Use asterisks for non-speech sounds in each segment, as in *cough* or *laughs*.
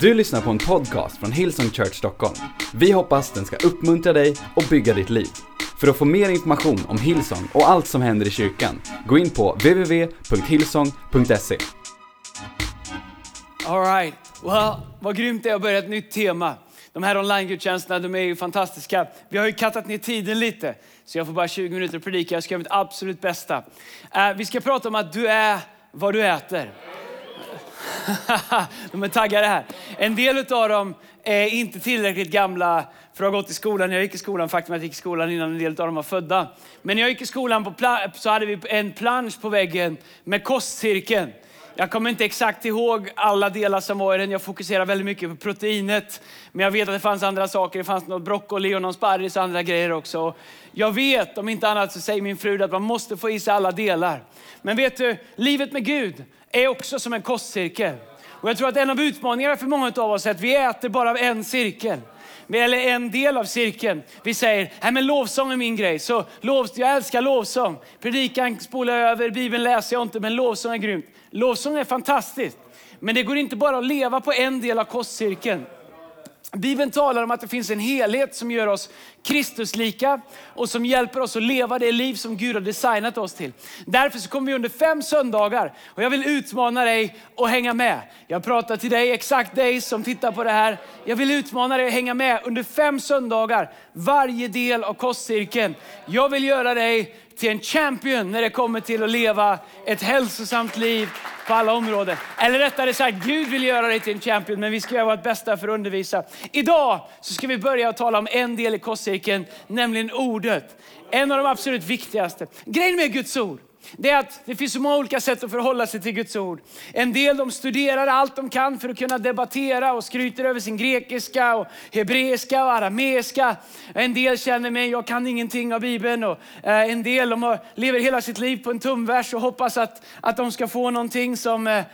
Du lyssnar på en podcast från Hillsong Church Stockholm. Vi hoppas den ska uppmuntra dig och bygga ditt liv. För att få mer information om Hillsong och allt som händer i kyrkan, gå in på www.hillsong.se. Alright, well, vad grymt det är att börja ett nytt tema. De här online-gudstjänsterna, de är ju fantastiska. Vi har ju kattat ner tiden lite, så jag får bara 20 minuter att predika. Jag ska göra mitt absolut bästa. Uh, vi ska prata om att du är vad du äter. *laughs* de är taggade här. En del av dem är inte tillräckligt gamla för att ha gått i skolan. Jag gick i skolan, faktum att jag gick i skolan innan en del av dem var födda. Men när jag gick i skolan på så hade vi en plansch på väggen med kostcirkeln. Jag kommer inte exakt ihåg alla delar som var i den. Jag fokuserar väldigt mycket på proteinet. Men jag vet att det fanns andra saker. Det fanns något broccoli och någon sparris och andra grejer också. Jag vet, om inte annat så säger min fru att man måste få i sig alla delar. Men vet du, livet med Gud är också som en kostcirkel. Och jag tror att en av utmaningarna för många av oss är att vi äter bara en cirkel eller en del av cirkeln. Vi säger, Nej, men lovsång är min grej. Så lov, jag älskar lovsång. Predikan spolar jag över, Bibeln läser jag inte, men lovsång är grymt. Lovsång är fantastiskt. Men det går inte bara att leva på en del av kostcirkeln. Bibeln talar om att det finns en helhet som gör oss Kristuslika och som hjälper oss att leva det liv som Gud har designat oss till. Därför så kommer vi under fem söndagar och jag vill utmana dig att hänga med. Jag pratar till dig, exakt dig som tittar på det här. Jag vill utmana dig att hänga med under fem söndagar, varje del av kostcirkeln. Jag vill göra dig till en champion när det kommer till att leva ett hälsosamt liv på alla områden. Eller rättare sagt, Gud vill göra dig till en champion, men vi ska göra vårt bästa för att undervisa. Idag så ska vi börja tala om en del i kostcirkeln, nämligen ordet. En av de absolut viktigaste. Grejen med Guds ord, det är att det finns så många olika sätt att förhålla sig till Guds ord. En del de studerar allt de kan för att kunna debattera och skryter över sin grekiska, och hebreiska och arameiska. En del känner mig, jag kan ingenting av Bibeln. Och eh, en del de lever hela sitt liv på en tumvers och hoppas att, att de ska få någonting som, eh,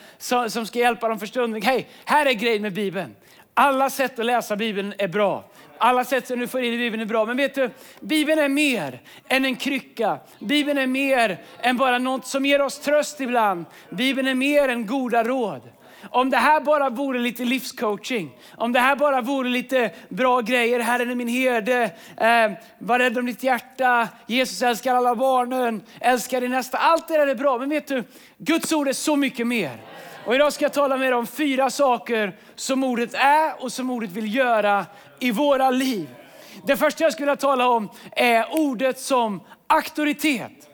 som ska hjälpa dem för stunden. Hej, här är grejen med Bibeln. Alla sätt att läsa Bibeln är bra. Alla sätt som du får in i Bibeln är bra. Men vet du, Bibeln är mer än en krycka. Bibeln är mer än bara något som ger oss tröst ibland. Bibeln är mer än goda råd. Om det här bara vore lite livscoaching, om det här bara vore lite bra grejer, Herren är min herde, eh, var rädd om ditt hjärta, Jesus älskar alla barnen, älskar din nästa. Allt det där är bra, men vet du, Guds ord är så mycket mer. Och idag ska jag tala med er om fyra saker som ordet är och som ordet vill göra i våra liv. Det första jag skulle vilja tala om är ordet som auktoritet.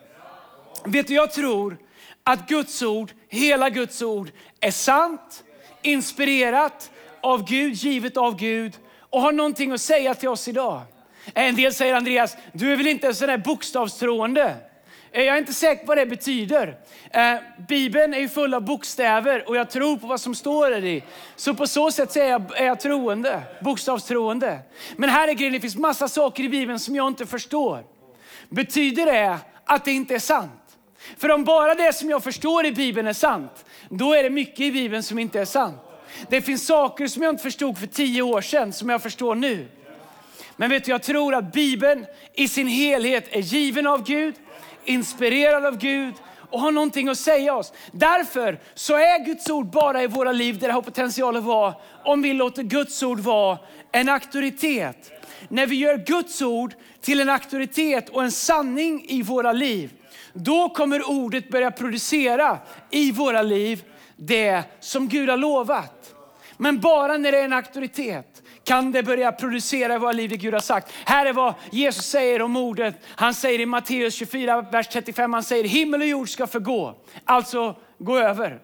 Vet du, jag tror att Guds ord, hela Guds ord, är sant, inspirerat av Gud, givet av Gud och har någonting att säga till oss idag. En del säger Andreas, du är väl inte en sån där bokstavstroende? Eh, jag är inte säker på vad det betyder. Eh, Bibeln är full av bokstäver och jag tror på vad som står i Så på så sätt är jag, är jag troende, bokstavstroende. Men här är grejen, det finns massa saker i Bibeln som jag inte förstår. Betyder det att det inte är sant? För om bara det som jag förstår i Bibeln är sant, då är det mycket i Bibeln som inte är sant. Det finns saker som jag inte förstod för tio år sedan som jag förstår nu. Men vet du, jag tror att Bibeln i sin helhet är given av Gud inspirerad av Gud och har någonting att säga oss. Därför så är Guds ord bara i våra liv där det har potential att vara, om vi låter Guds ord vara en auktoritet. När vi gör Guds ord till en auktoritet och en sanning i våra liv, då kommer ordet börja producera i våra liv det som Gud har lovat. Men bara när det är en auktoritet kan det börja producera i våra liv det Gud har sagt. Här är vad Jesus säger om ordet. Han säger i Matteus 24, vers 35, han säger himmel och jord ska förgå. Alltså gå över,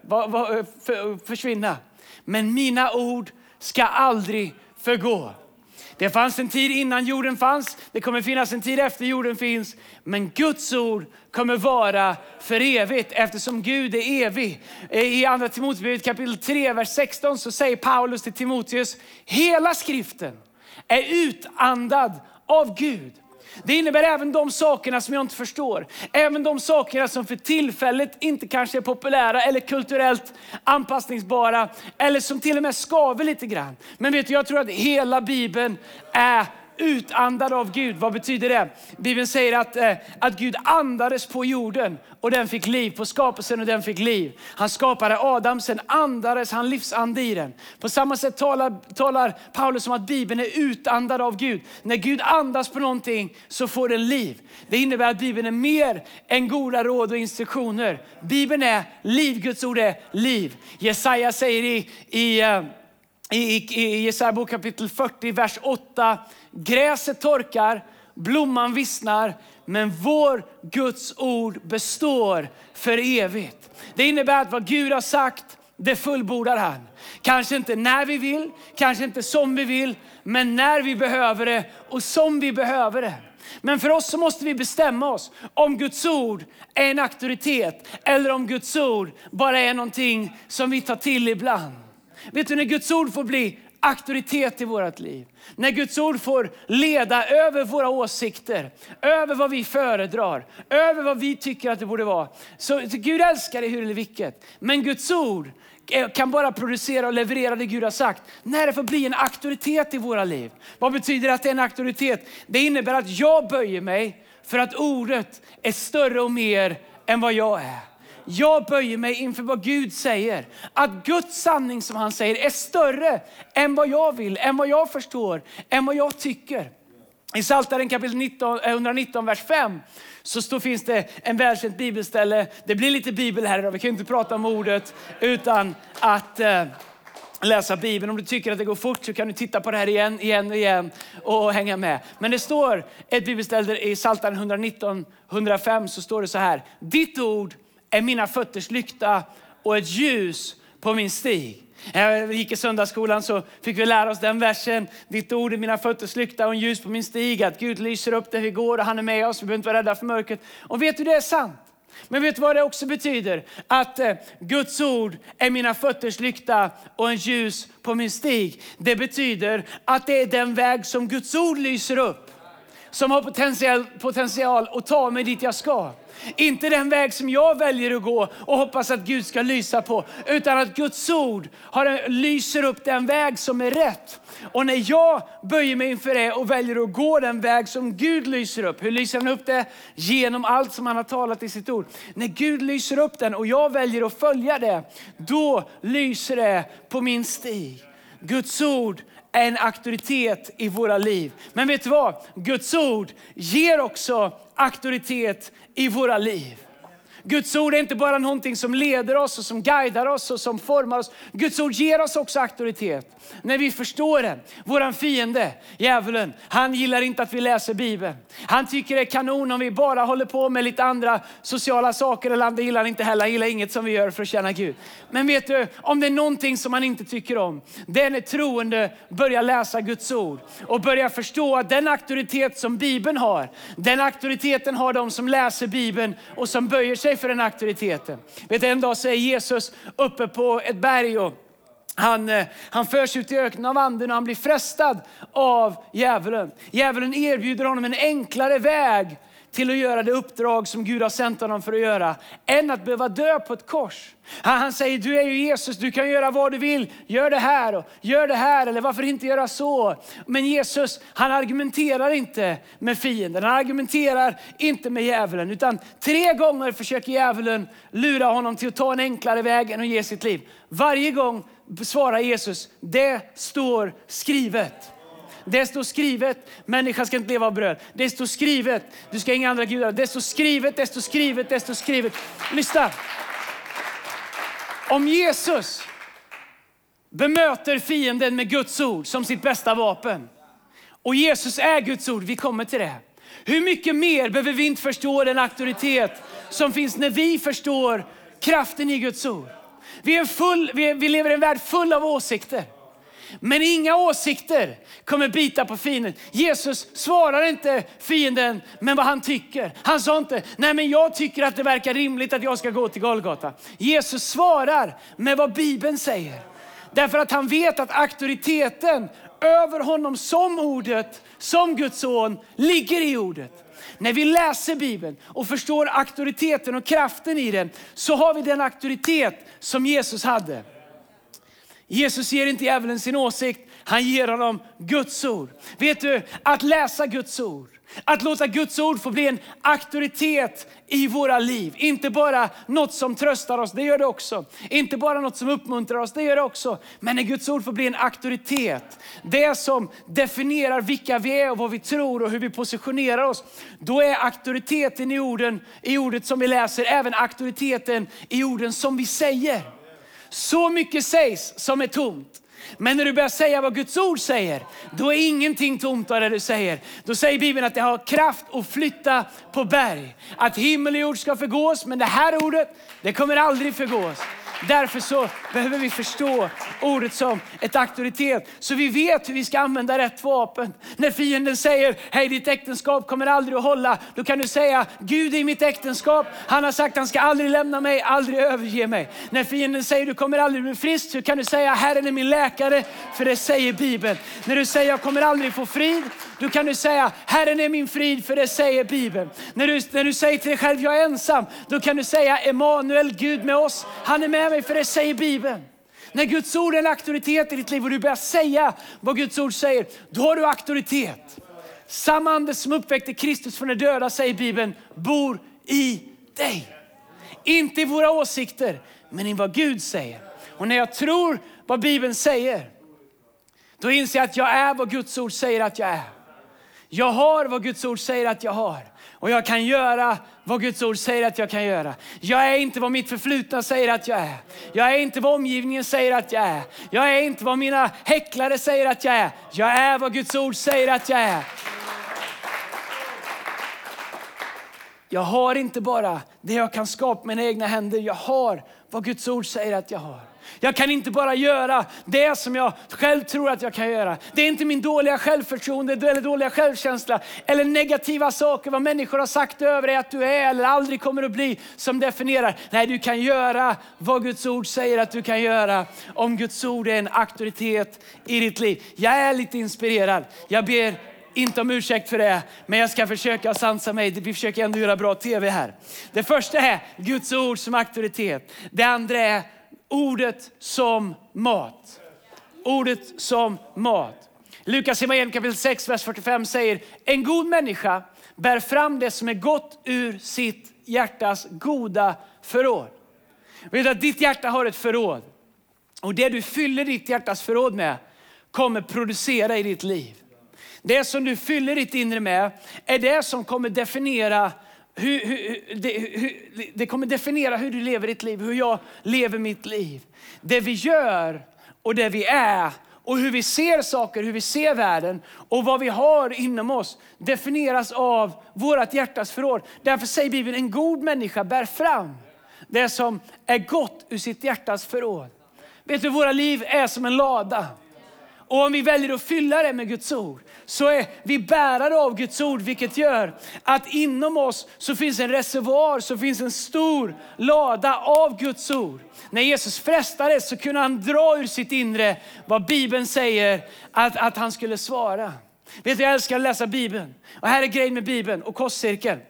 försvinna. Men mina ord ska aldrig förgå. Det fanns en tid innan jorden fanns, det kommer finnas en tid efter jorden finns. Men Guds ord kommer vara för evigt eftersom Gud är evig. Eh, I andra Timoteusbrevet kapitel 3, vers 16 så säger Paulus till Timoteus, hela skriften är utandad av Gud det innebär även de sakerna som jag inte förstår. Även de sakerna som för tillfället inte kanske är populära eller kulturellt anpassningsbara. Eller som till och med skaver lite grann. Men vet du, jag tror att hela Bibeln är utandade av Gud. Vad betyder det? Bibeln säger att, eh, att Gud andades på jorden och den fick liv, på skapelsen och den fick liv. Han skapade Adam, sen andades han livsande i den. På samma sätt talar, talar Paulus om att Bibeln är utandad av Gud. När Gud andas på någonting så får den liv. Det innebär att Bibeln är mer än goda råd och instruktioner. Bibeln är liv, Guds ord är liv. Jesaja säger i, i eh, i, i Jesaja kapitel 40, vers 8. Gräset torkar, blomman vissnar, men vår Guds ord består för evigt. Det innebär att vad Gud har sagt, det fullbordar han. Kanske inte när vi vill, kanske inte som vi vill, men när vi behöver det och som vi behöver det. Men för oss så måste vi bestämma oss om Guds ord är en auktoritet eller om Guds ord bara är någonting som vi tar till ibland. Vet du när Guds ord får bli auktoritet i vårt liv. När Guds ord får leda över våra åsikter, över vad vi föredrar, över vad vi tycker att det borde vara. Så Gud älskar det hur eller vilket. Men Guds ord eh, kan bara producera och leverera det Gud har sagt när det får bli en auktoritet i våra liv. Vad betyder att det är en auktoritet? Det innebär att jag böjer mig för att ordet är större och mer än vad jag är. Jag böjer mig inför vad Gud säger. Att Guds sanning som han säger är större än vad jag vill, än vad jag förstår, än vad jag tycker. I Psaltaren kapitel 19, 119, eh, vers 5 så står, finns det en välkänt bibelställe. Det blir lite bibel här idag, vi kan inte prata om ordet utan att eh, läsa Bibeln. Om du tycker att det går fort så kan du titta på det här igen, igen och igen och hänga med. Men det står ett bibelställe i Psaltaren 119, 105 så står det så här. Ditt ord är mina fötters lykta och ett ljus på min stig. När jag gick i söndagsskolan så fick vi lära oss den versen. Ditt ord är mina fötters lykta och en ljus på min stig. Att Gud lyser upp där vi går och han är med oss. Vi behöver inte vara rädda för mörkret. Och vet du, det är sant. Men vet du vad det också betyder? Att eh, Guds ord är mina fötters lykta och en ljus på min stig. Det betyder att det är den väg som Guds ord lyser upp. Som har potential, potential att ta mig dit jag ska. Inte den väg som jag väljer att gå och hoppas att Gud ska lysa på, utan att Guds ord har, lyser upp den väg som är rätt. Och när jag böjer mig inför det och väljer att gå den väg som Gud lyser upp, hur lyser han upp det? Genom allt som han har talat i sitt ord. När Gud lyser upp den och jag väljer att följa det, då lyser det på min stig. Guds ord en auktoritet i våra liv. Men vet du vad? Guds ord ger också auktoritet i våra liv. Guds ord är inte bara någonting som leder oss och som guidar oss och som formar oss. Guds ord ger oss också auktoritet när vi förstår det. Våran fiende, djävulen, han gillar inte att vi läser Bibeln. Han tycker det är kanon om vi bara håller på med lite andra sociala saker. Eller det gillar han inte heller. Han gillar inget som vi gör för att tjäna Gud. Men vet du, om det är någonting som han inte tycker om, det är när troende börjar läsa Guds ord och börjar förstå att den auktoritet som Bibeln har, den auktoriteten har de som läser Bibeln och som böjer sig för den auktoriteten. Vet du, en dag så är Jesus uppe på ett berg och han, eh, han förs ut i öknen av anden och han blir frestad av djävulen. Djävulen erbjuder honom en enklare väg till att göra det uppdrag som Gud har sänt honom för att göra, än att behöva dö på ett kors. Han säger, du är ju Jesus, du kan göra vad du vill. Gör det här och gör det här, eller varför inte göra så? Men Jesus, han argumenterar inte med fienden, han argumenterar inte med djävulen, utan tre gånger försöker djävulen lura honom till att ta en enklare väg än att ge sitt liv. Varje gång svarar Jesus, det står skrivet. Det står skrivet, människan ska inte leva av bröd. Det står skrivet, du ska inga andra gudar. Det står skrivet, det står skrivet, det står skrivet. Lyssna. Om Jesus bemöter fienden med Guds ord som sitt bästa vapen och Jesus är Guds ord, vi kommer till det. Hur mycket mer behöver vi inte förstå den auktoritet som finns när vi förstår kraften i Guds ord? Vi, är full, vi, vi lever i en värld full av åsikter. Men inga åsikter kommer bita på fienden. Jesus svarar inte fienden med vad han tycker. Han sa inte, nej men jag tycker att det verkar rimligt att jag ska gå till Golgata. Jesus svarar med vad Bibeln säger. Därför att han vet att auktoriteten över honom som ordet, som Guds son, ligger i ordet. När vi läser Bibeln och förstår auktoriteten och kraften i den, så har vi den auktoritet som Jesus hade. Jesus ger inte djävulen sin åsikt, Han ger honom Guds ord. Vet du, att läsa Guds ord, att låta Guds ord få bli en auktoritet i våra liv. Inte bara något som tröstar oss, det gör det också. Inte bara något som uppmuntrar oss, det gör det också. Men när Guds ord får bli en auktoritet, det som definierar vilka vi är och vad vi tror och hur vi positionerar oss. Då är auktoriteten i, orden, i ordet som vi läser även auktoriteten i orden som vi säger. Så mycket sägs som är tomt. Men när du börjar säga vad Guds ord säger, då är ingenting tomt av det du säger. Då säger Bibeln att det har kraft att flytta på berg. Att himmel och jord ska förgås, men det här ordet, det kommer aldrig förgås. Därför så behöver vi förstå ordet som ett auktoritet. Så vi vet hur vi ska använda rätt vapen. När fienden säger, hej ditt äktenskap kommer aldrig att hålla. Då kan du säga, Gud är i mitt äktenskap. Han har sagt han ska aldrig lämna mig, aldrig överge mig. När fienden säger, du kommer aldrig bli frisk. Så kan du säga, Herren är min läkare. För det säger Bibeln. När du säger, jag kommer aldrig få frid. Då kan du säga, Herren är min frid. För det säger Bibeln. När du, när du säger till dig själv, jag är ensam. Då kan du säga, Emanuel, Gud med oss. Han är med mig för det säger Bibeln. När Guds ord är en auktoritet i ditt liv och du börjar säga vad Guds ord säger, då har du auktoritet. Samma ande som uppväckte Kristus från de döda, säger Bibeln, bor i dig. Inte i våra åsikter, men i vad Gud säger. Och när jag tror vad Bibeln säger, då inser jag att jag är vad Guds ord säger att jag är. Jag har vad Guds ord säger att jag har. Och jag kan göra vad Guds ord säger att jag kan göra. Jag är inte vad mitt förflutna säger att jag är. Jag är inte vad omgivningen säger att jag är. Jag är inte vad mina häcklare säger att jag är. Jag är vad Guds ord säger att jag är. Jag har inte bara det jag kan skapa med mina egna händer. Jag har vad Guds ord säger att jag har. Jag kan inte bara göra det som jag själv tror att jag kan göra. Det är inte min dåliga självförtroende eller dåliga självkänsla eller negativa saker, vad människor har sagt över dig att du är eller aldrig kommer att bli som definierar. Nej, du kan göra vad Guds ord säger att du kan göra om Guds ord är en auktoritet i ditt liv. Jag är lite inspirerad. Jag ber inte om ursäkt för det, men jag ska försöka sansa mig. Vi försöker ändå göra bra tv här. Det första är Guds ord som auktoritet. Det andra är ordet som mat. Ordet som mat. Lukas evangelium kapitel 6, vers 45 säger, en god människa bär fram det som är gott ur sitt hjärtas goda förråd. Vet att ditt hjärta har ett förråd. Och det du fyller ditt hjärtas förråd med kommer producera i ditt liv. Det som du fyller ditt inre med är det som kommer definiera hur, hur, det, hur, det kommer definiera hur du lever ditt liv, hur jag lever mitt liv. Det vi gör och det vi är och hur vi ser saker, hur vi ser världen och vad vi har inom oss definieras av vårt hjärtas förråd. Därför säger Bibeln, en god människa bär fram det som är gott ur sitt hjärtas förråd. Vet du, våra liv är som en lada. Och om vi väljer att fylla det med Guds ord så är vi bärare av Guds ord vilket gör att inom oss så finns en reservoar, så finns en stor lada av Guds ord. När Jesus frestades så kunde han dra ur sitt inre vad Bibeln säger att, att han skulle svara. Vet du, jag älskar att läsa Bibeln. Och här är grejen med Bibeln och kostcirkeln.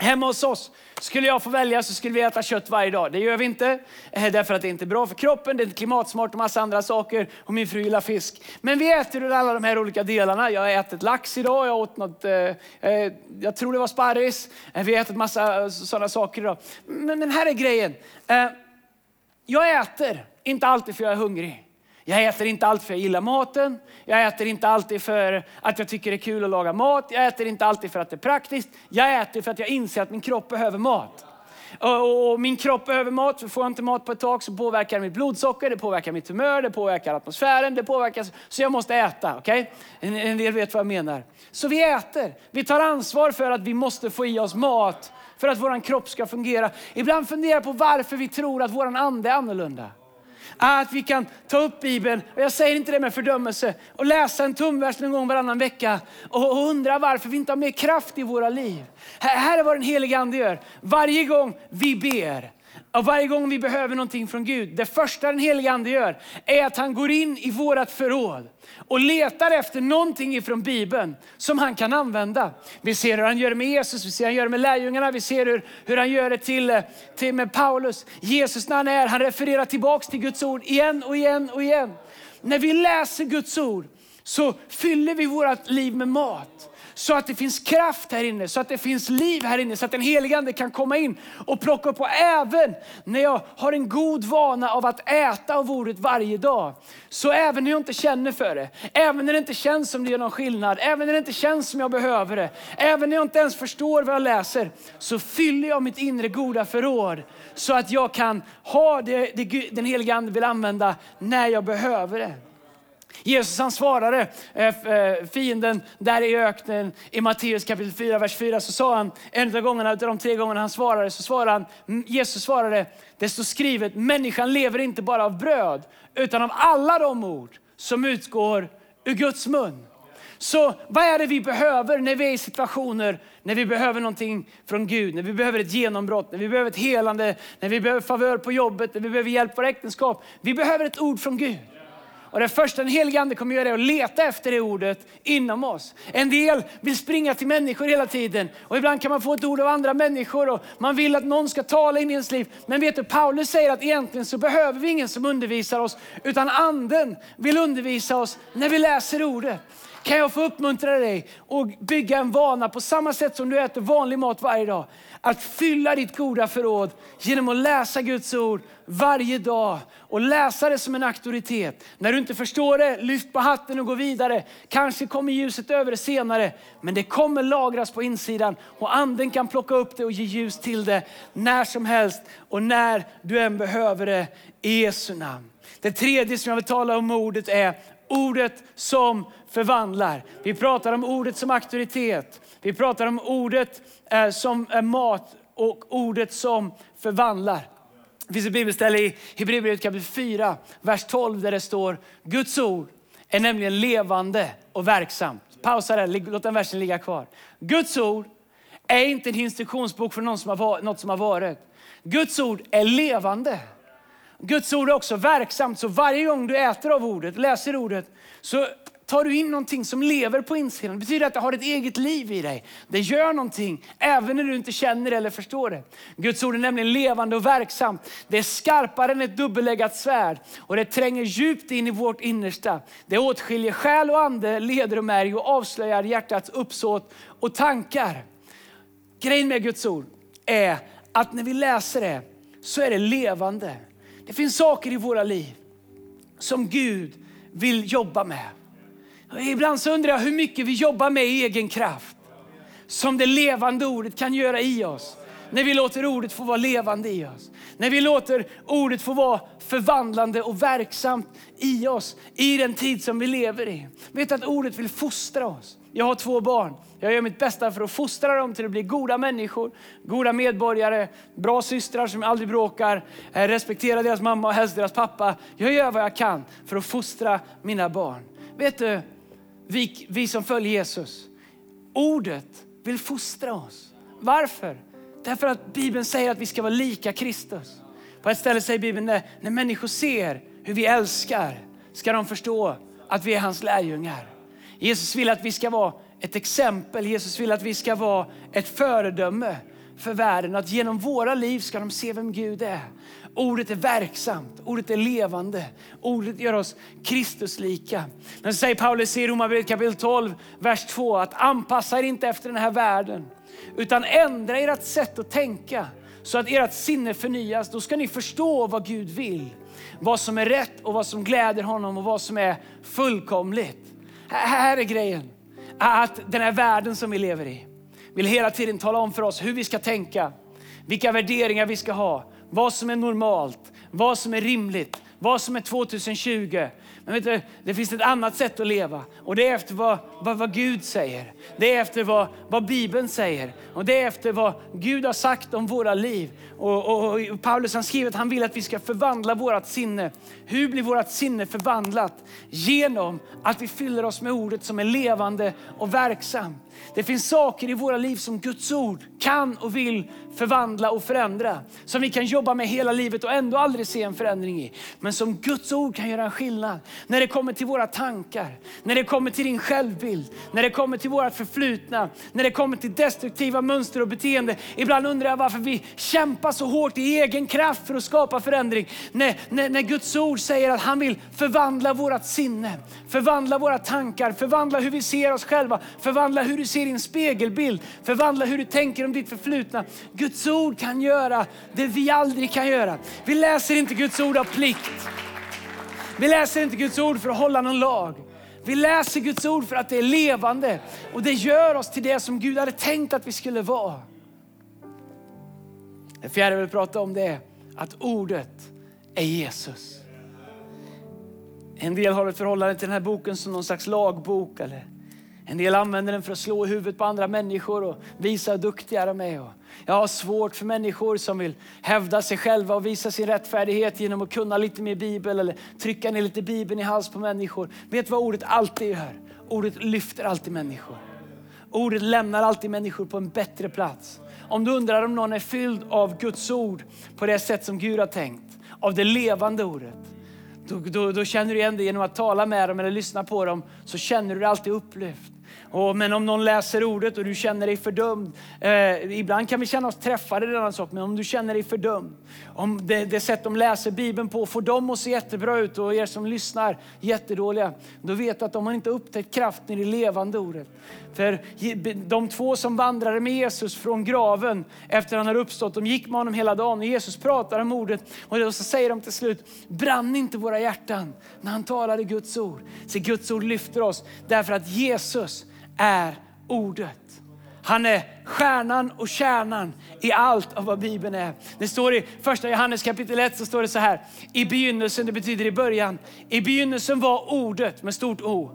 Hemma hos oss, skulle jag få välja så skulle vi äta kött varje dag. Det gör vi inte, eh, därför att det inte är bra för kroppen, det är inte klimatsmart och massa andra saker. Och min fru gillar fisk. Men vi äter ur alla de här olika delarna. Jag har ätit lax idag, jag åt något, eh, eh jag tror det var sparris. Eh, vi har ätit massa sådana saker idag. Men, men här är grejen. Eh, jag äter, inte alltid för jag är hungrig. Jag äter inte allt för att jag gillar maten. Jag äter inte alltid för att jag tycker det är kul att laga mat. Jag äter inte alltid för att det är praktiskt. Jag äter för att jag inser att min kropp behöver mat. Och min kropp behöver mat, så får jag inte mat på ett tag så påverkar det mitt blodsocker, det påverkar mitt humör, det påverkar atmosfären, det påverkar... Så jag måste äta, okej? Okay? En, en del vet vad jag menar. Så vi äter. Vi tar ansvar för att vi måste få i oss mat för att vår kropp ska fungera. Ibland funderar jag på varför vi tror att vår ande är annorlunda. Att vi kan ta upp Bibeln, och jag säger inte det med fördömelse, och läsa en tumvers någon gång varannan vecka och undra varför vi inte har mer kraft i våra liv. Här är vad den helige Ande gör. Varje gång vi ber, och varje gång vi behöver någonting från Gud, det första den helige Ande gör är att han går in i vårat förråd och letar efter någonting ifrån Bibeln som han kan använda. Vi ser hur han gör det med Jesus, vi ser hur han gör det med lärjungarna, vi ser hur, hur han gör det till, eh, till med Paulus. Jesus när han är, han refererar tillbaks till Guds ord igen och igen och igen. när vi läser Guds ord så fyller vi vårt liv med mat. Så att det finns kraft här inne, så att det finns liv här inne, så att den helige Ande kan komma in och plocka upp. Och även när jag har en god vana av att äta av ordet varje dag, så även när jag inte känner för det, även när det inte känns som det gör någon skillnad, även när det inte känns som jag behöver det, även när jag inte ens förstår vad jag läser, så fyller jag mitt inre goda förråd så att jag kan ha det, det den helige Ande vill använda när jag behöver det. Jesus han svarade eh, eh, fienden där i öknen i Matteus kapitel 4, vers 4. Så sa han, en av gångerna, av de tre gångerna han svarade, så svarade han, Jesus svarade, det står skrivet, människan lever inte bara av bröd, utan av alla de ord som utgår ur Guds mun. Så vad är det vi behöver när vi är i situationer när vi behöver någonting från Gud, när vi behöver ett genombrott, när vi behöver ett helande, när vi behöver favör på jobbet, när vi behöver hjälp på äktenskap. Vi behöver ett ord från Gud. Och det första den helige Ande kommer göra är att leta efter det ordet inom oss. En del vill springa till människor hela tiden och ibland kan man få ett ord av andra människor och man vill att någon ska tala in i ens liv. Men vet du, Paulus säger att egentligen så behöver vi ingen som undervisar oss utan anden vill undervisa oss när vi läser ordet. Kan jag få uppmuntra dig och bygga en vana på samma sätt som du äter vanlig mat varje dag. Att fylla ditt goda förråd genom att läsa Guds ord varje dag och läsa det som en auktoritet. När du inte förstår det, lyft på hatten och gå vidare. Kanske kommer ljuset över det senare, men det kommer lagras på insidan och anden kan plocka upp det och ge ljus till det när som helst och när du än behöver det i Jesu namn. Det tredje som jag vill tala om ordet är ordet som förvandlar. Vi pratar om ordet som auktoritet. Vi pratar om ordet eh, som är mat och ordet som förvandlar. Det finns ett bibelställe i Hebreerbrevet kapitel 4, vers 12 där det står Guds ord är nämligen levande och verksamt. Pausa där, låt den versen ligga kvar. Guds ord är inte en instruktionsbok för någon som har, något som har varit. Guds ord är levande. Guds ord är också verksamt, så varje gång du äter av ordet, läser ordet, så tar du in någonting som lever på insidan. Det betyder att det har ett eget liv i dig. Det gör någonting, även när du inte känner det eller förstår det. Guds ord är nämligen levande och verksamt. Det är skarpare än ett dubbeläggat svärd och det tränger djupt in i vårt innersta. Det åtskiljer själ och ande, leder och märg och avslöjar hjärtats uppsåt och tankar. Grejen med Guds ord är att när vi läser det så är det levande. Det finns saker i våra liv som Gud vill jobba med. Ibland så undrar jag hur mycket vi jobbar med i egen kraft. Som det levande ordet kan göra i oss. När vi låter ordet få vara levande i oss. När vi låter ordet få vara förvandlande och verksamt i oss. I den tid som vi lever i. Vet att ordet vill fostra oss. Jag har två barn. Jag gör mitt bästa för att fostra dem till att bli goda människor, goda medborgare, bra systrar som aldrig bråkar, eh, respektera deras mamma och helst deras pappa. Jag gör vad jag kan för att fostra mina barn. Vet du, vi, vi som följer Jesus, ordet vill fostra oss. Varför? Därför att Bibeln säger att vi ska vara lika Kristus. På ett ställe säger Bibeln när, när människor ser hur vi älskar ska de förstå att vi är hans lärjungar. Jesus vill att vi ska vara ett exempel. Jesus vill att vi ska vara ett föredöme för världen. Att genom våra liv ska de se vem Gud är. Ordet är verksamt, ordet är levande, ordet gör oss Kristuslika. Men så säger Paulus i Romarbrevet kapitel 12, vers 2 att anpassa er inte efter den här världen utan ändra ert sätt att tänka så att ert sinne förnyas. Då ska ni förstå vad Gud vill, vad som är rätt och vad som gläder honom och vad som är fullkomligt. Här är grejen, att den här världen som vi lever i vill hela tiden tala om för oss hur vi ska tänka, vilka värderingar vi ska ha, vad som är normalt, vad som är rimligt, vad som är 2020. Men vet du, det finns ett annat sätt att leva och det är efter vad, vad, vad Gud säger. Det är efter vad, vad Bibeln säger och det är efter vad Gud har sagt om våra liv. Och, och, och Paulus han skriver att han vill att vi ska förvandla vårt sinne. Hur blir vårt sinne förvandlat? Genom att vi fyller oss med ordet som är levande och verksamt. Det finns saker i våra liv som Guds ord kan och vill förvandla och förändra. Som vi kan jobba med hela livet och ändå aldrig se en förändring i. Men som Guds ord kan göra en skillnad. när det kommer till våra tankar, när det kommer till din självbild, när det kommer till vårt förflutna, när det kommer till destruktiva mönster och beteende. Ibland undrar jag varför vi kämpar så hårt i egen kraft för att skapa förändring. När, när, när Guds ord säger att han vill förvandla vårt sinne, förvandla våra tankar, förvandla hur vi ser oss själva, förvandla hur du ser din spegelbild, förvandla hur du tänker om ditt förflutna. Guds ord kan göra det vi aldrig kan göra. Vi läser inte Guds ord av plikt. Vi läser inte Guds ord för att hålla någon lag. Vi läser Guds ord för att det är levande och det gör oss till det som Gud hade tänkt att vi skulle vara. Det fjärde jag vill prata om det är att ordet är Jesus. En del har ett förhållande till den här boken som någon slags lagbok. Eller en del använder den för att slå i huvudet på andra människor och visa hur duktiga de är. Jag har svårt för människor som vill hävda sig själva och visa sin rättfärdighet genom att kunna lite mer bibel eller trycka ner lite bibeln i hals på människor. Vet du vad ordet alltid gör? Ordet lyfter alltid människor. Ordet lämnar alltid människor på en bättre plats. Om du undrar om någon är fylld av Guds ord på det sätt som Gud har tänkt, av det levande ordet, då, då, då, känner du igen det genom att tala med dem eller lyssna på dem. Så känner du dig alltid upplyft. Och, men om någon läser ordet och du känner dig fördömd. Eh, ibland kan vi känna oss träffade, i denna sak. Men om du känner dig fördömd. Om det, det sätt de läser Bibeln på får dem att se jättebra ut och er som lyssnar jättedåliga. Då vet du att de har inte upptäckt kraften i det levande ordet. För de två som vandrade med Jesus från graven efter han hade uppstått, de gick med honom hela dagen. Och Jesus pratar om ordet och då så säger de till slut, brann inte våra hjärtan när han talade Guds ord? Så Guds ord lyfter oss därför att Jesus är ordet. Han är stjärnan och kärnan i allt av vad Bibeln är. Det står i första Johannes kapitel 1 så står det så här. I begynnelsen, det betyder i början. I begynnelsen var ordet med stort O.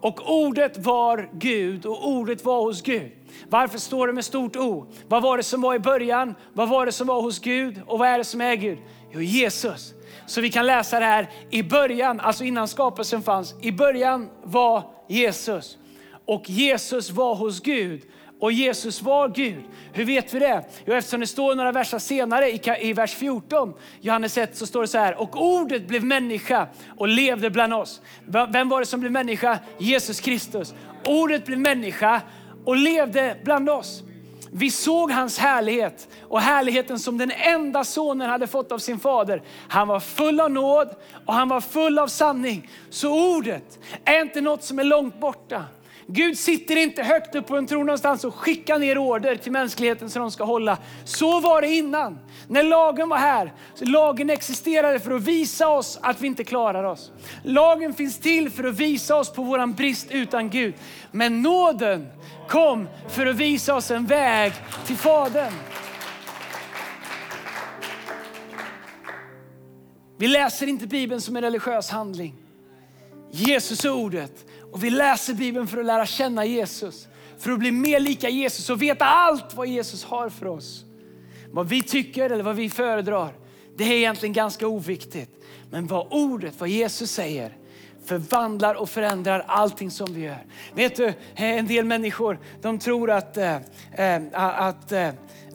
Och ordet var Gud och ordet var hos Gud. Varför står det med stort O? Vad var det som var i början? Vad var det som var hos Gud? Och vad är det som är Gud? Jo, Jesus. Så vi kan läsa det här i början, alltså innan skapelsen fanns. I början var Jesus och Jesus var hos Gud och Jesus var Gud. Hur vet vi det? Jo, eftersom det står några verser senare i, i vers 14, Johannes 1, så står det så här. Och ordet blev människa och levde bland oss. Vem var det som blev människa? Jesus Kristus. Ordet blev människa och levde bland oss. Vi såg hans härlighet och härligheten som den enda sonen hade fått av sin fader. Han var full av nåd och han var full av sanning. Så ordet är inte något som är långt borta. Gud sitter inte högt upp på en tron någonstans och skickar ner order till mänskligheten som de ska hålla. Så var det innan. När lagen var här, lagen existerade för att visa oss att vi inte klarar oss. Lagen finns till för att visa oss på våran brist utan Gud. Men nåden kom för att visa oss en väg till Fadern. Vi läser inte Bibeln som en religiös handling. Jesus är ordet och vi läser Bibeln för att lära känna Jesus. För att bli mer lika Jesus och veta allt vad Jesus har för oss. Vad vi tycker eller vad vi föredrar, det är egentligen ganska oviktigt. Men vad ordet, vad Jesus säger, förvandlar och förändrar allting som vi gör. Vet du, eh, en del människor de tror att, äh, att, äh,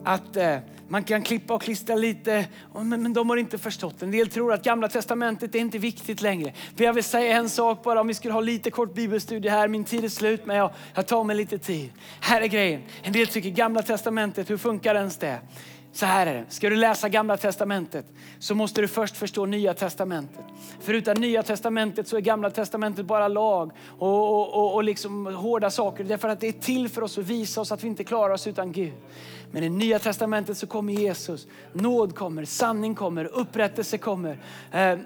att äh, man kan klippa och klistra lite, men de har inte förstått. En del tror att gamla testamentet är inte viktigt längre. För jag vill säga en sak bara, om vi skulle ha lite kort bibelstudie här. Min tid är slut, men jag, jag tar mig lite tid. Här är grejen. En del tycker gamla testamentet, hur funkar ens det? Så här är det. Ska du läsa gamla testamentet så måste du först förstå nya testamentet. För utan nya testamentet så är gamla testamentet bara lag och, och, och, och liksom hårda saker. Därför att det är till för oss att visa oss att vi inte klarar oss utan Gud. Men i nya testamentet så kommer Jesus. Nåd kommer, sanning kommer, upprättelse kommer, eh, eh,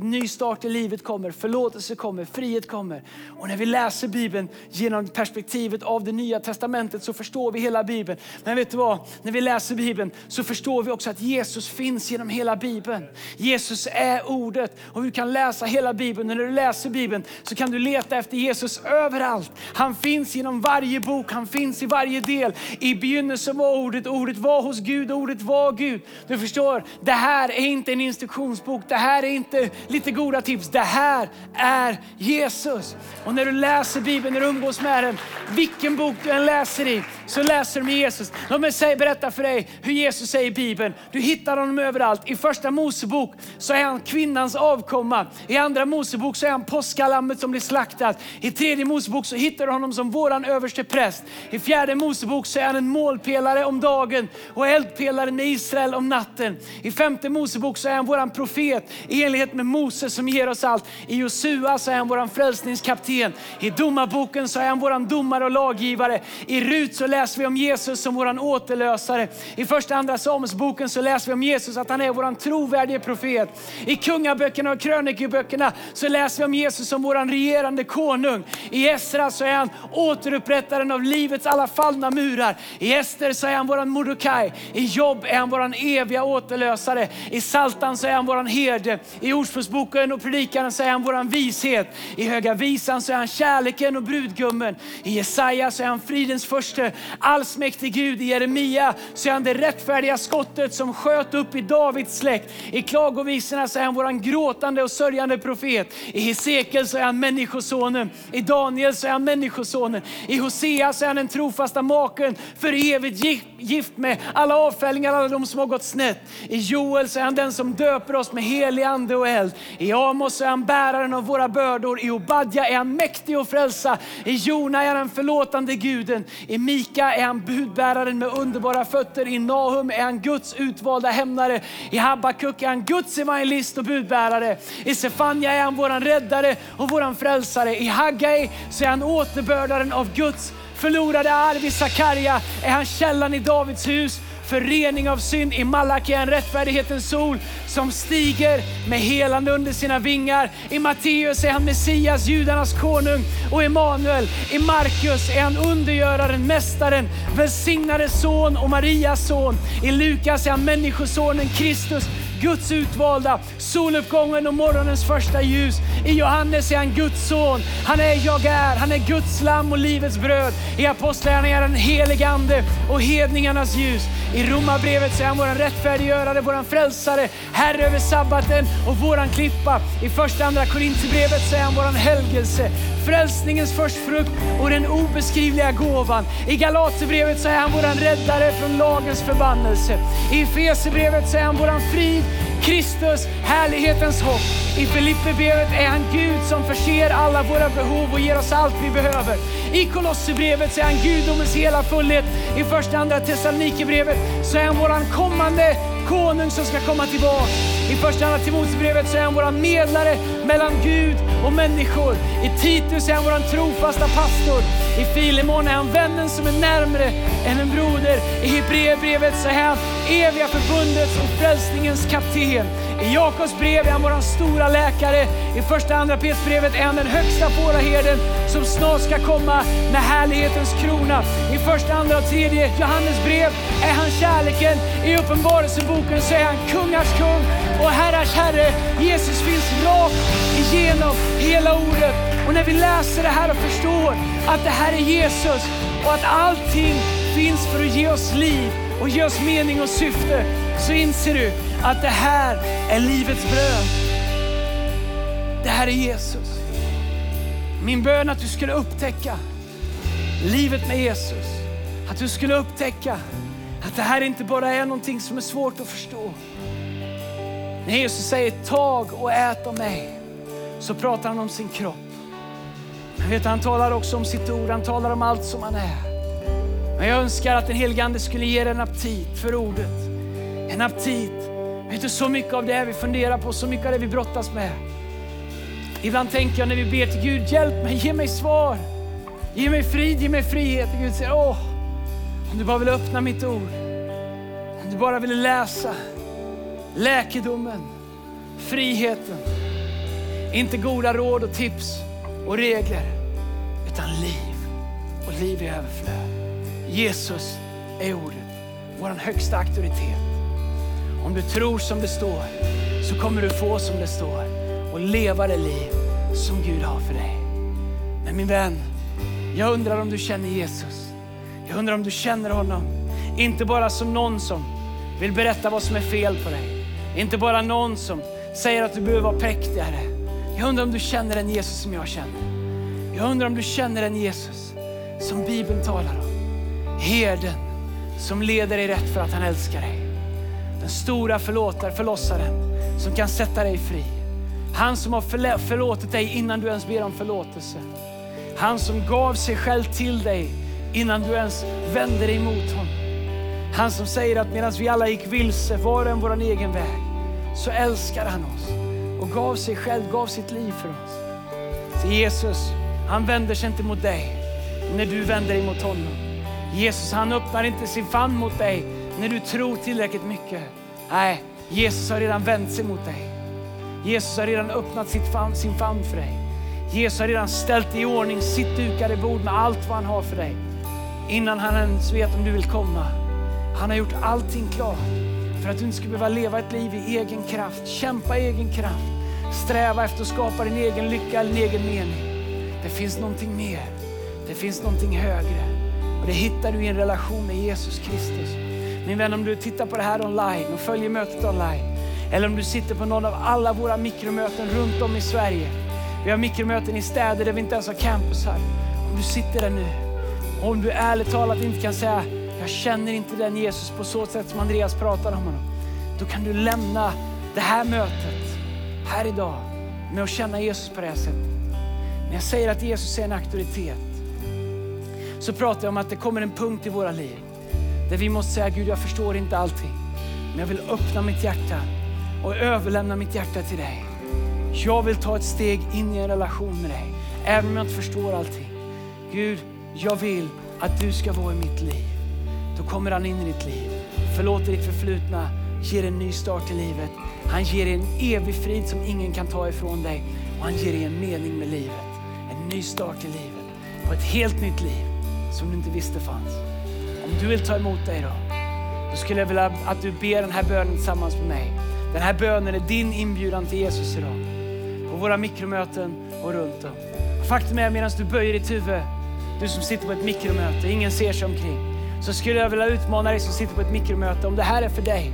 ny start i livet kommer, förlåtelse kommer, frihet kommer. Och när vi läser Bibeln genom perspektivet av det nya testamentet så förstår vi hela Bibeln. Men vet du vad? När vi läser Bibeln så förstår vi också att Jesus finns genom hela Bibeln. Jesus är ordet och du kan läsa hela Bibeln. Och när du läser Bibeln så kan du leta efter Jesus överallt. Han finns genom varje bok, han finns i varje del. I begynnelsen var ordet, ordet ordet var hos Gud, ordet var Gud. Du förstår, det här är inte en instruktionsbok, det här är inte lite goda tips. Det här är Jesus. Och när du läser Bibeln, när du umgås med den, vilken bok du än läser i, så läser du med Jesus. Låt mig säga, berätta för dig hur Jesus Jesus säger i Bibeln, du hittar honom överallt. I första Mosebok så är han kvinnans avkomma. I andra Mosebok så är han påskalammet som blir slaktat. I tredje Mosebok så hittar du honom som våran överste präst. I fjärde Mosebok så är han en målpelare om dagen och eldpelare med Israel om natten. I femte Mosebok så är han våran profet i enlighet med Moses som ger oss allt. I Josua så är han våran frälsningskapten. I domarboken så är han våran domare och laggivare. I Rut så läser vi om Jesus som vår återlösare. I första andra Samuelsboken så läser vi om Jesus att han är vår trovärdige profet. I kungaböckerna och krönikeböckerna så läser vi om Jesus som vår regerande konung. I Esra så är han återupprättaren av livets alla fallna murar. I Ester så är han vår Mordecai. I Jobb är han vår eviga återlösare. I Saltan så är han vår herde. I Ordspråksboken och Predikaren så är han vår vishet. I Höga Visan så är han kärleken och brudgummen. I Jesaja så är han fridens första, allsmäktig Gud. I Jeremia så är han det rättfärdiga skottet som sköt upp i Davids släkt. I Klagovisorna så är han våran gråtande och sörjande profet. I Hesekiel så är han människosonen. I Daniel så är han människosonen. I Hosea så är han den trofasta maken för evigt gift med alla avfällingar, alla de som har gått snett. I Joel så är han den som döper oss med helig ande och eld. I Amos så är han bäraren av våra bördor. I Obadja är han mäktig att frälsa. I Jona är han förlåtande guden. I Mika är han budbäraren med underbara fötter. I Nahum är han Guds utvalda hämnare. I Habakuk är han Guds evangelist och budbärare. I Sefania är han våran räddare och våran frälsare. I Haggai så är han återbördaren av Guds förlorade arv. I Sakarja är han källan i Davids hus Förening av synd. I Malaki är en rättfärdighetens sol som stiger med helande under sina vingar. I Matteus är han Messias, judarnas konung och Emanuel. I Markus är han undergöraren, mästaren, välsignade son och Marias son. I Lukas är han människosonen Kristus, Guds utvalda, soluppgången och morgonens första ljus. I Johannes är han Guds son. Han är jag är, han är Guds lamm och livets bröd. I Apostlagärningarna är han helig ande och hedningarnas ljus. I Romarbrevet så är han vår rättfärdiggörare, vår frälsare, Herre över sabbaten och våran klippa. I första andra Korintierbrevet så är han vår helgelse, frälsningens förstfrukt och den obeskrivliga gåvan. I Galaterbrevet så är han vår räddare från lagens förbannelse. I Efesierbrevet så är han våran frid Kristus, härlighetens hopp. I Filipperbrevet är han Gud som förser alla våra behov och ger oss allt vi behöver. I Kolosserbrevet så är han gudomens hela fullhet. I första andra Thessalonikerbrevet så är han våran kommande konung som ska komma tillbaka. I första andra Timoteusbrevet så är han våran medlare mellan Gud och människor. I Titus är han vår trofasta pastor. I Filemon är han vännen som är närmre än en broder. I Hebreerbrevet så är han eviga förbundets och frälsningens kapten. I Jakobs brev är han vår stora läkare. I första andra Petrusbrevet är han den högsta fåraherden som snart ska komma med härlighetens krona. I första, andra och tredje Johannes brev är han kärleken. I Uppenbarelseboken så är han kungars kung och herrars herre. Jesus finns rakt i hela ordet. Och när vi läser det här och förstår att det här är Jesus och att allting finns för att ge oss liv och ge oss mening och syfte, så inser du att det här är livets bröd. Det här är Jesus. Min bön är att du skulle upptäcka livet med Jesus. Att du skulle upptäcka att det här inte bara är någonting som är svårt att förstå. När Jesus säger tag och ät av mig så pratar han om sin kropp. Men vet, han talar också om sitt ord, han talar om allt som han är. Men jag önskar att den helige Ande skulle ge dig en aptit för ordet. En aptit. Vet du, så mycket av det vi funderar på, så mycket av det vi brottas med. Ibland tänker jag när vi ber till Gud, hjälp mig, ge mig svar. Ge mig frid, ge mig frihet. Och Gud säger, åh, om du bara vill öppna mitt ord. Om du bara vill läsa läkedomen, friheten. Inte goda råd och tips och regler, utan liv och liv i överflöd. Jesus är ordet, vår högsta auktoritet. Om du tror som det står så kommer du få som det står och leva det liv som Gud har för dig. Men min vän, jag undrar om du känner Jesus. Jag undrar om du känner honom. Inte bara som någon som vill berätta vad som är fel på dig. Inte bara någon som säger att du behöver vara präktigare. Jag undrar om du känner den Jesus som jag känner. Jag undrar om du känner den Jesus som Bibeln talar om. Herden som leder dig rätt för att han älskar dig. Den stora förlåtaren, förlossaren som kan sätta dig fri. Han som har förlåtit dig innan du ens ber om förlåtelse. Han som gav sig själv till dig innan du ens vände dig mot honom. Han som säger att medan vi alla gick vilse, var och en vår egen väg, så älskar han oss och gav sig själv, gav sitt liv för oss. Så Jesus, han vänder sig inte mot dig när du vänder dig mot honom. Jesus, han öppnar inte sin famn mot dig när du tror tillräckligt mycket. Nej, Jesus har redan vänt sig mot dig. Jesus har redan öppnat sitt sin famn för dig. Jesus har redan ställt i ordning sitt dukade bord med allt vad han har för dig. Innan han ens vet om du vill komma. Han har gjort allting klart för att du inte ska behöva leva ett liv i egen kraft, kämpa i egen kraft, sträva efter att skapa din egen lycka eller din egen mening. Det finns någonting mer. Det finns någonting högre. Och det hittar du i en relation med Jesus Kristus. Min vän, om du tittar på det här online och följer mötet online, eller om du sitter på någon av alla våra mikromöten runt om i Sverige. Vi har mikromöten i städer där vi inte ens har campusar. Om du sitter där nu och om du ärligt talat inte kan säga, jag känner inte den Jesus på så sätt som Andreas pratar om honom. Då kan du lämna det här mötet här idag med att känna Jesus på det här sättet. När jag säger att Jesus är en auktoritet så pratar jag om att det kommer en punkt i våra liv där vi måste säga Gud, jag förstår inte allting, men jag vill öppna mitt hjärta och överlämna mitt hjärta till dig. Jag vill ta ett steg in i en relation med dig, även om jag inte förstår allting. Gud, jag vill att du ska vara i mitt liv. Då kommer han in i ditt liv, förlåter ditt förflutna, ger en ny start i livet. Han ger dig en evig frid som ingen kan ta ifrån dig och han ger dig en mening med livet. En ny start i livet, på ett helt nytt liv som du inte visste fanns. Om du vill ta emot dig då, då skulle jag vilja att du ber den här bönen tillsammans med mig. Den här bönen är din inbjudan till Jesus idag. På våra mikromöten och runt om. Faktum är medan du böjer ditt huvud, du som sitter på ett mikromöte, ingen ser sig omkring, så skulle jag vilja utmana dig som sitter på ett mikromöte, om det här är för dig,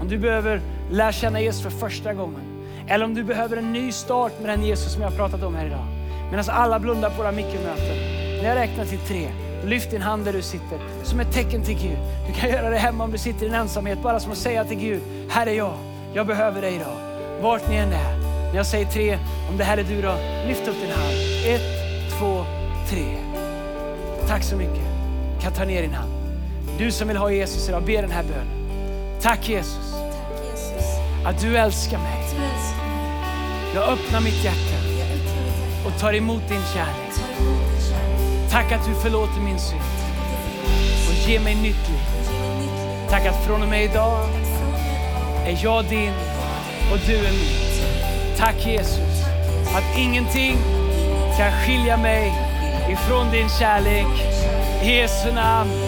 om du behöver lära känna Jesus för första gången, eller om du behöver en ny start med den Jesus som jag har pratat om här idag. Medan alla blundar på våra mikromöten. När jag räknar till tre, lyft din hand där du sitter som ett tecken till Gud. Du kan göra det hemma om du sitter i en ensamhet, bara som att säga till Gud, här är jag. Jag behöver dig idag. Vart ni än är. När jag säger tre, om det här är du då, lyft upp din hand. Ett, två, tre. Tack så mycket. Du kan ta ner din hand. Du som vill ha Jesus idag, be den här bönen. Tack Jesus. Att du älskar mig. Jag öppnar mitt hjärta och tar emot din kärlek. Tack att du förlåter min synd och ger mig nytt liv. Tack att från och med idag är jag din och du är min. Tack Jesus att ingenting kan skilja mig ifrån din kärlek. I Jesu namn.